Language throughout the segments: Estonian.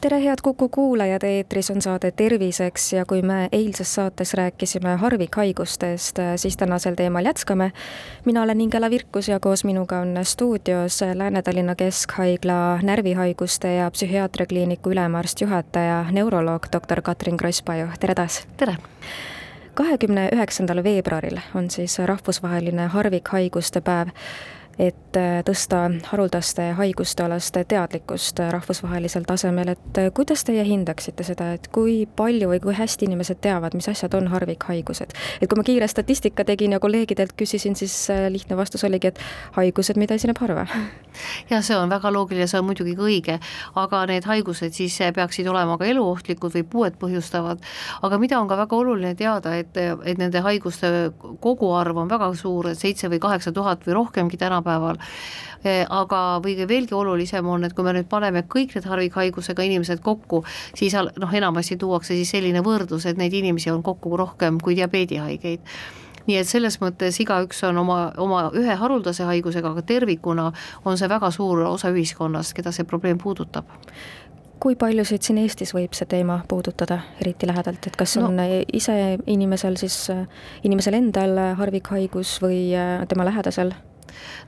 tere, head Kuku kuulajad, eetris on saade Terviseks ja kui me eilses saates rääkisime harvikhaigustest, siis tänasel teemal jätkame. mina olen Ingela Virkus ja koos minuga on stuudios Lääne-Tallinna Keskhaigla närvihaiguste ja psühhiaatriakliiniku ülemarst juhataja, neuroloog doktor Katrin Krosspaju, tere taas! tere! kahekümne üheksandal veebruaril on siis rahvusvaheline harvikhaiguste päev et äh, tõsta haruldaste haiguste alast teadlikkust rahvusvahelisel tasemel, et äh, kuidas teie hindaksite seda, et kui palju või kui hästi inimesed teavad, mis asjad on harvikhaigused? et kui ma kiire statistika tegin ja kolleegidelt küsisin, siis äh, lihtne vastus oligi, et haigused, mida esineb harva. jah, see on väga loogiline, see on muidugi ka õige, aga need haigused siis peaksid olema ka eluohtlikud või puuet põhjustavad, aga mida on ka väga oluline teada, et, et nende haiguste koguarv on väga suur, et seitse või kaheksa tuhat või rohkemgi tänapäeval, tänapäeval eh, aga või veelgi olulisem on, et kui me nüüd paneme kõik need harvikhaigusega inimesed kokku, siis noh, enamasti tuuakse siis selline võrdlus, et neid inimesi on kokku rohkem kui diabeedihaigeid nii et selles mõttes igaüks on oma, oma ühe haruldase haigusega, aga tervikuna on see väga suur osa ühiskonnast, keda see probleem puudutab kui paljusid siin Eestis võib see teema puudutada eriti lähedalt, et kas on no. ise inimesel siis, inimesel endal harvikhaigus või tema lähedasel?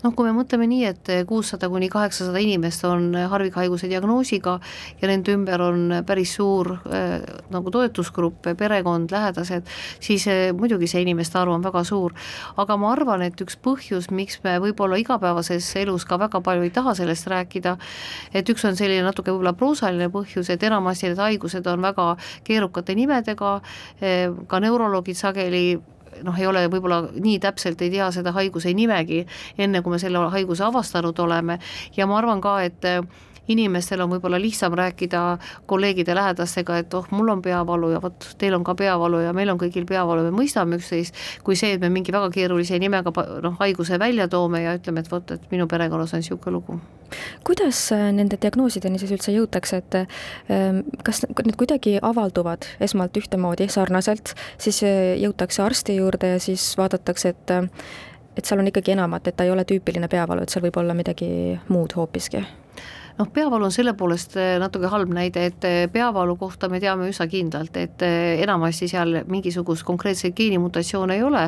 Noh, kui me mõtleme nii, et kuussada kuni kaheksasada inimest on harvikhaiguse diagnoosiga ja nende ümber on päris suur äh, nagu toetusgrupp, perekond, lähedased, siis äh, muidugi see inimeste arv on väga suur. aga ma arvan, et üks põhjus, miks me võib-olla igapäevases elus ka väga palju ei taha sellest rääkida, et üks on selline natuke võib-olla proosaline põhjus, et enamasti need haigused on väga keerukate nimedega, äh, ka neuroloogid sageli noh, ei ole võib-olla nii täpselt, ei tea seda haiguse nimegi, enne kui me selle haiguse avastanud oleme. Ja ma arvan ka, et inimestel on võib-olla lihtsam rääkida kolleegide lähedastega, et oh, mul on peavalu ja vot teil on ka peavalu ja meil on kõigil peavalu, me mõistame üksteist, kui see, et me mingi väga keerulise nimega noh, haiguse välja toome ja ütleme, et vot, et minu perekonnas on niisugune lugu. kuidas äh, nende diagnoosideni siis üldse jõutakse, et ähm, kas need kuidagi avalduvad esmalt ühtemoodi, sarnaselt, siis äh, jõutakse arsti juurde ja siis vaadatakse, et äh, et seal on ikkagi enamat, et ta ei ole tüüpiline peavalu, et seal võib olla midagi muud hoopiski noh, peavalu on selle poolest eh, natuke halb näide, et eh, peavalu kohta me teame üsna kindlalt, et eh, enamasti seal mingisugust konkreetseid geenimutatsioone ei ole,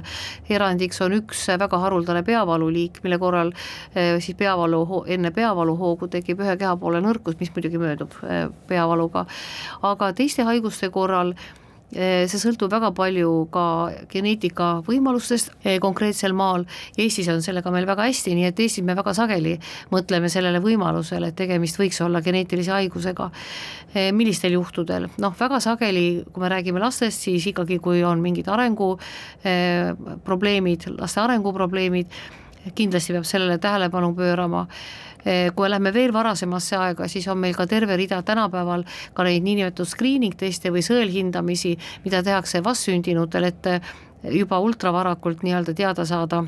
erandiks on üks väga haruldane peavaluliik, mille korral siis peavalu, enne peavaluhoogu tekib ühe kehapoole nõrkus, mis muidugi möödub peavaluga, aga teiste haiguste korral see sõltub väga palju ka geneetika võimalustest eh, konkreetsel maal, Eestis on sellega meil väga hästi, nii et Eestis me väga sageli mõtleme sellele võimalusele, et tegemist võiks olla geneetilise haigusega. Eh, millistel juhtudel, noh väga sageli, kui me räägime lastest, siis ikkagi, kui on mingid arenguprobleemid, laste arenguprobleemid, kindlasti peab sellele tähelepanu pöörama. Eh, kui lähme veel varasemasse aega, siis on meil ka terve rida tänapäeval ka neid niinimetatud screening teste või sõelhindamisi, mida tehakse vastsündinutel, et juba ultravarakult nii-öelda teada saada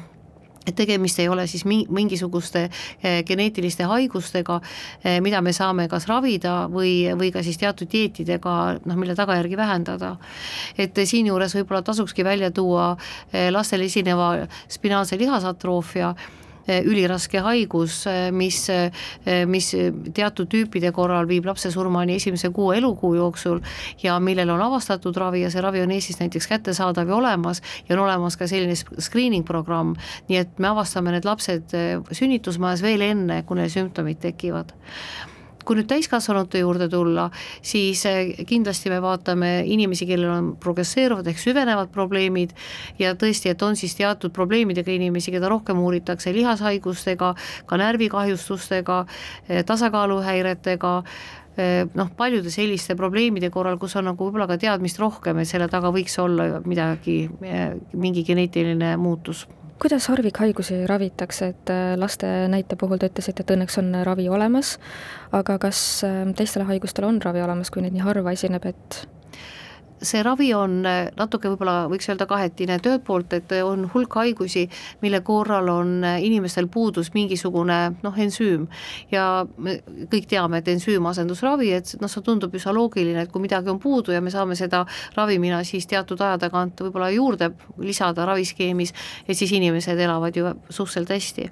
et tegemist ei ole siis mingisuguste eh, geneetiliste haigustega, eh, mida me saame kas ravida või, või ka siis teatud dieetidega, noh, mille tagajärgi vähendada. et siinjuures võib-olla tasukski välja tuua lastel esineva spinaalse lihasatroofia Eh, üliraske haigus, eh, mis, eh, mis teatud tüüpide korral viib lapse surmani esimese kuue elukuu jooksul ja millel on avastatud ravi ja see ravi on Eestis näiteks kättesaadav ja olemas ja on olemas ka selline screening programm, nii et me avastame need lapsed sünnitusmajas veel enne, kui neil sümptomid tekivad kui nüüd täiskasvanute juurde tulla, siis eh, kindlasti me vaatame inimesi, kellel on progresseeruvad ehk süvenevad probleemid ja tõesti, et on siis teatud probleemidega inimesi, keda rohkem uuritakse lihashaigustega, ka närvikahjustustega, eh, tasakaaluhäiretega, eh, noh, paljude selliste probleemide korral, kus on nagu võib-olla ka teadmist rohkem, et selle taga võiks olla midagi, mingi geneetiline muutus kuidas harvikhaigusi ravitakse, et äh, laste näite puhul te ütlesite, et õnneks on ravi olemas, aga kas äh, teistele haigustele on ravi olemas, kui neid nii harva esineb, et see ravi on äh, natuke võib-olla võiks öelda kahetine, et ühelt poolt, et on hulk haigusi, mille korral on äh, inimestel puudus mingisugune noh, ensüüm. Ja me kõik teame, et ensüümasendusravi, et noh, see tundub üsna loogiline, et kui midagi on puudu ja me saame seda ravimina siis teatud aja tagant võib-olla juurde lisada raviskeemis, et siis inimesed elavad ju suhteliselt hästi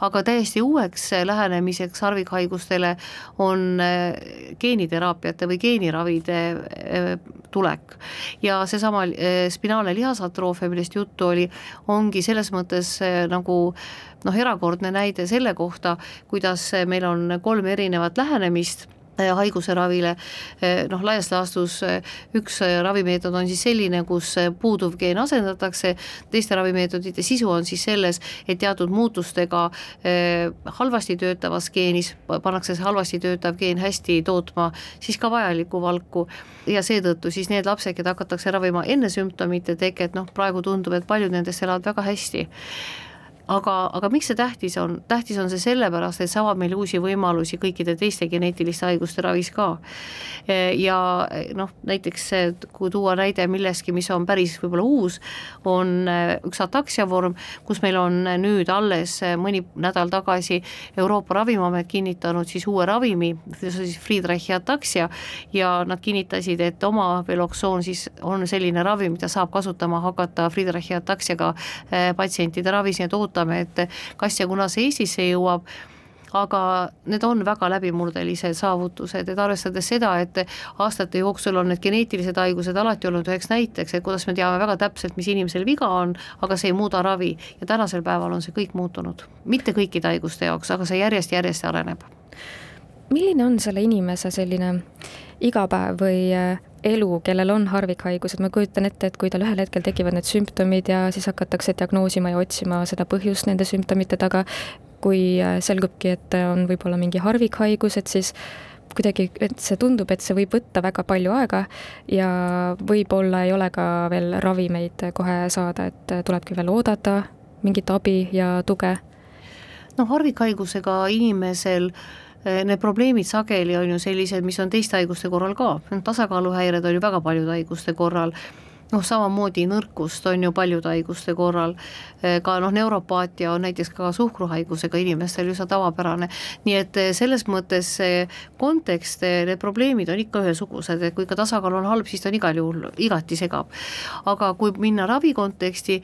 aga täiesti uueks lähenemiseks harvikhaigustele on äh, geeniteraapiate või geeniravide äh, tulek. ja seesama äh, spinaalne lihasatroofia, millest juttu oli, ongi selles mõttes nagu noh, erakordne näide selle kohta, kuidas meil on kolm erinevat lähenemist Äh, haiguse ravile, äh, noh laias laastus äh, üks ravimeetod on siis selline, kus puuduv geen asendatakse, teiste ravimeetodite sisu on siis selles, et teatud muutustega halvasti töötavas geenis pannakse see halvasti töötav geen hästi tootma siis ka vajalikku valku. Ja seetõttu siis need lapsed, keda hakatakse ravima enne sümptomite teket, noh praegu tundub, et paljud nendest elavad väga hästi aga, aga miks see tähtis on, tähtis on see sellepärast, et see avab meile uusi võimalusi kõikide teiste geneetiliste haiguste ravis ka. ja noh, näiteks kui tuua näide millestki, mis on päris võib-olla uus, on üks ataksia vorm, kus meil on nüüd alles mõni nädal tagasi Euroopa Ravimiamet kinnitanud siis uue ravimi, see on siis Friedreichi ataksia ja nad kinnitasid, et oma veloksoon siis on selline ravim, mida saab kasutama hakata Friedreichi ataksiaga patsientide ravis, nii et ootame ootame, et kas ja kuna see Eestisse jõuab aga need on väga läbimurdelised saavutused, et arvestades seda, et aastate jooksul on need geneetilised haigused alati olnud üheks näiteks, et kuidas me teame väga täpselt, mis inimesel viga on, aga see ei muuda ravi ja tänasel päeval on see kõik muutunud, mitte kõikide haiguste jaoks, aga see järjest-järjest areneb. milline on selle inimese selline igapäev või elu, kellel on harvikhaigused, ma kujutan ette, et kui tal ühel hetkel tekivad need sümptomid ja siis hakatakse diagnoosima ja otsima seda põhjust nende sümptomite taga, kui äh, selgubki, et on võib-olla mingi harvikhaigus, et siis kuidagi, et see tundub, et see võib võtta väga palju aega ja võib-olla ei ole ka veel ravimeid kohe saada, et tulebki veel oodata mingit abi ja tuge. no harvikhaigusega inimesel äh, need probleemid sageli on ju sellised, mis on teiste haiguste korral ka, tasakaaluhäired on ju väga paljude haiguste korral, noh, samamoodi nõrkust on ju paljude haiguste korral, eh, ka noh, neuropaatia on näiteks ka suhkruhaigusega inimestel üsna tavapärane, nii et eh, selles mõttes see kontekst, need probleemid on ikka ühesugused, et kui ikka tasakaal on halb, siis ta on igal juhul igati segab. aga kui minna ravi konteksti,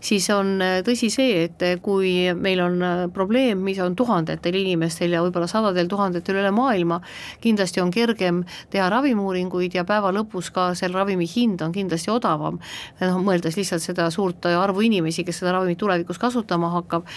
siis on äh, tõsi see, et äh, kui meil on äh, probleem, mis on tuhandetel inimestel ja võib-olla sadadel tuhandetel üle maailma, kindlasti on kergem teha ravimiuuringuid ja päeva lõpus ka selle ravimi hind on kindlasti odavam, noh mõeldes lihtsalt seda suurt arvu inimesi, kes seda ravimit tulevikus kasutama hakkab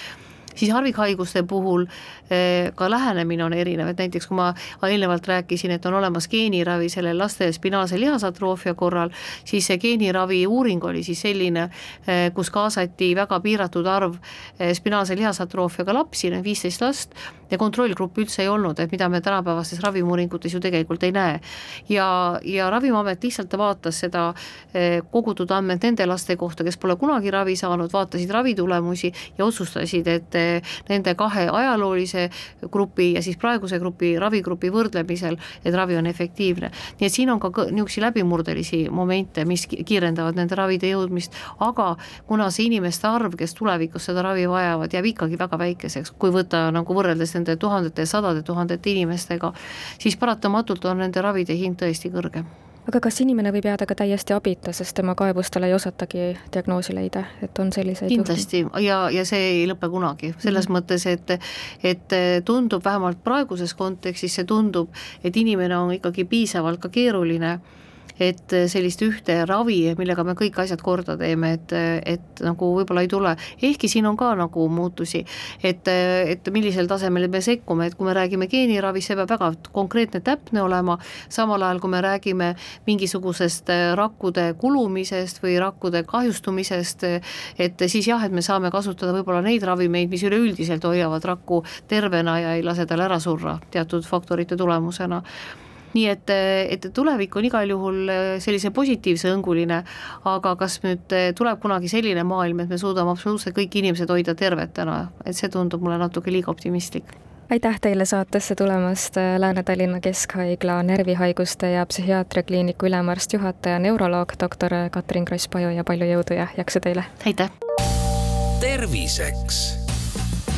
siis harvikhaiguste puhul eh, ka lähenemine on erinev, et näiteks kui ma eelnevalt rääkisin, et on olemas geeniravi selle laste spinaalse lihasatroofia korral, siis see geeniravi uuring oli siis selline, eh, kus kaasati väga piiratud arv eh, spinaalse lihasatroofiaga lapsi, viisteist last, ja kontrollgruppi üldse ei olnud, et mida me tänapäevastes ravimiuuringutes ju tegelikult ei näe. ja, ja Ravimiamet lihtsalt vaatas seda kogutud andmed nende laste kohta, kes pole kunagi ravi saanud, vaatasid ravitulemusi ja otsustasid, et nende kahe ajaloolise grupi ja siis praeguse grupi, ravigrupi võrdlemisel, et ravi on efektiivne. nii et siin on ka niisuguseid läbimurdelisi momente, mis kiirendavad nende ravide jõudmist, aga kuna see inimeste arv, kes tulevikus seda ravi vajavad, jääb ikkagi väga väikeseks, kui võtta nagu võrreldes nende tuhandete ja sadade tuhandete inimestega, siis paratamatult on nende ravide hind tõesti kõrge aga kas inimene võib jääda ka täiesti abita, sest tema kaebustele ei osatagi diagnoosi leida, et on selliseid kindlasti juhtum? ja, ja see ei lõpe kunagi, selles mm -hmm. mõttes, et et tundub, vähemalt praeguses kontekstis see tundub, et inimene on ikkagi piisavalt ka keeruline et sellist ühte ravi, millega me kõik asjad korda teeme, et, et nagu võib-olla ei tule, ehkki siin on ka nagu muutusi, et, et millisel tasemel me sekkume, et kui me räägime geeniravist, see peab väga konkreetne, täpne olema, samal ajal kui me räägime mingisugusest rakkude kulumisest või rakkude kahjustumisest, et siis jah, et me saame kasutada võib-olla neid ravimeid, mis üleüldiselt hoiavad rakku tervena ja ei lase tal ära surra teatud faktorite tulemusena nii et, et tulevik on igal juhul äh, sellise positiivse õnguline, aga kas nüüd äh, tuleb kunagi selline maailm, et me suudame absoluutselt kõik inimesed hoida tervetena, et see tundub mulle natuke liiga optimistlik aitäh teile saatesse tulemast, äh, Lääne-Tallinna Keskhaigla närvihaiguste ja psühhiaatriakliiniku ülemarst, juhataja, neuroloog, doktor Katrin Kross-Paju ja palju jõudu ja jaksu teile! aitäh! terviseks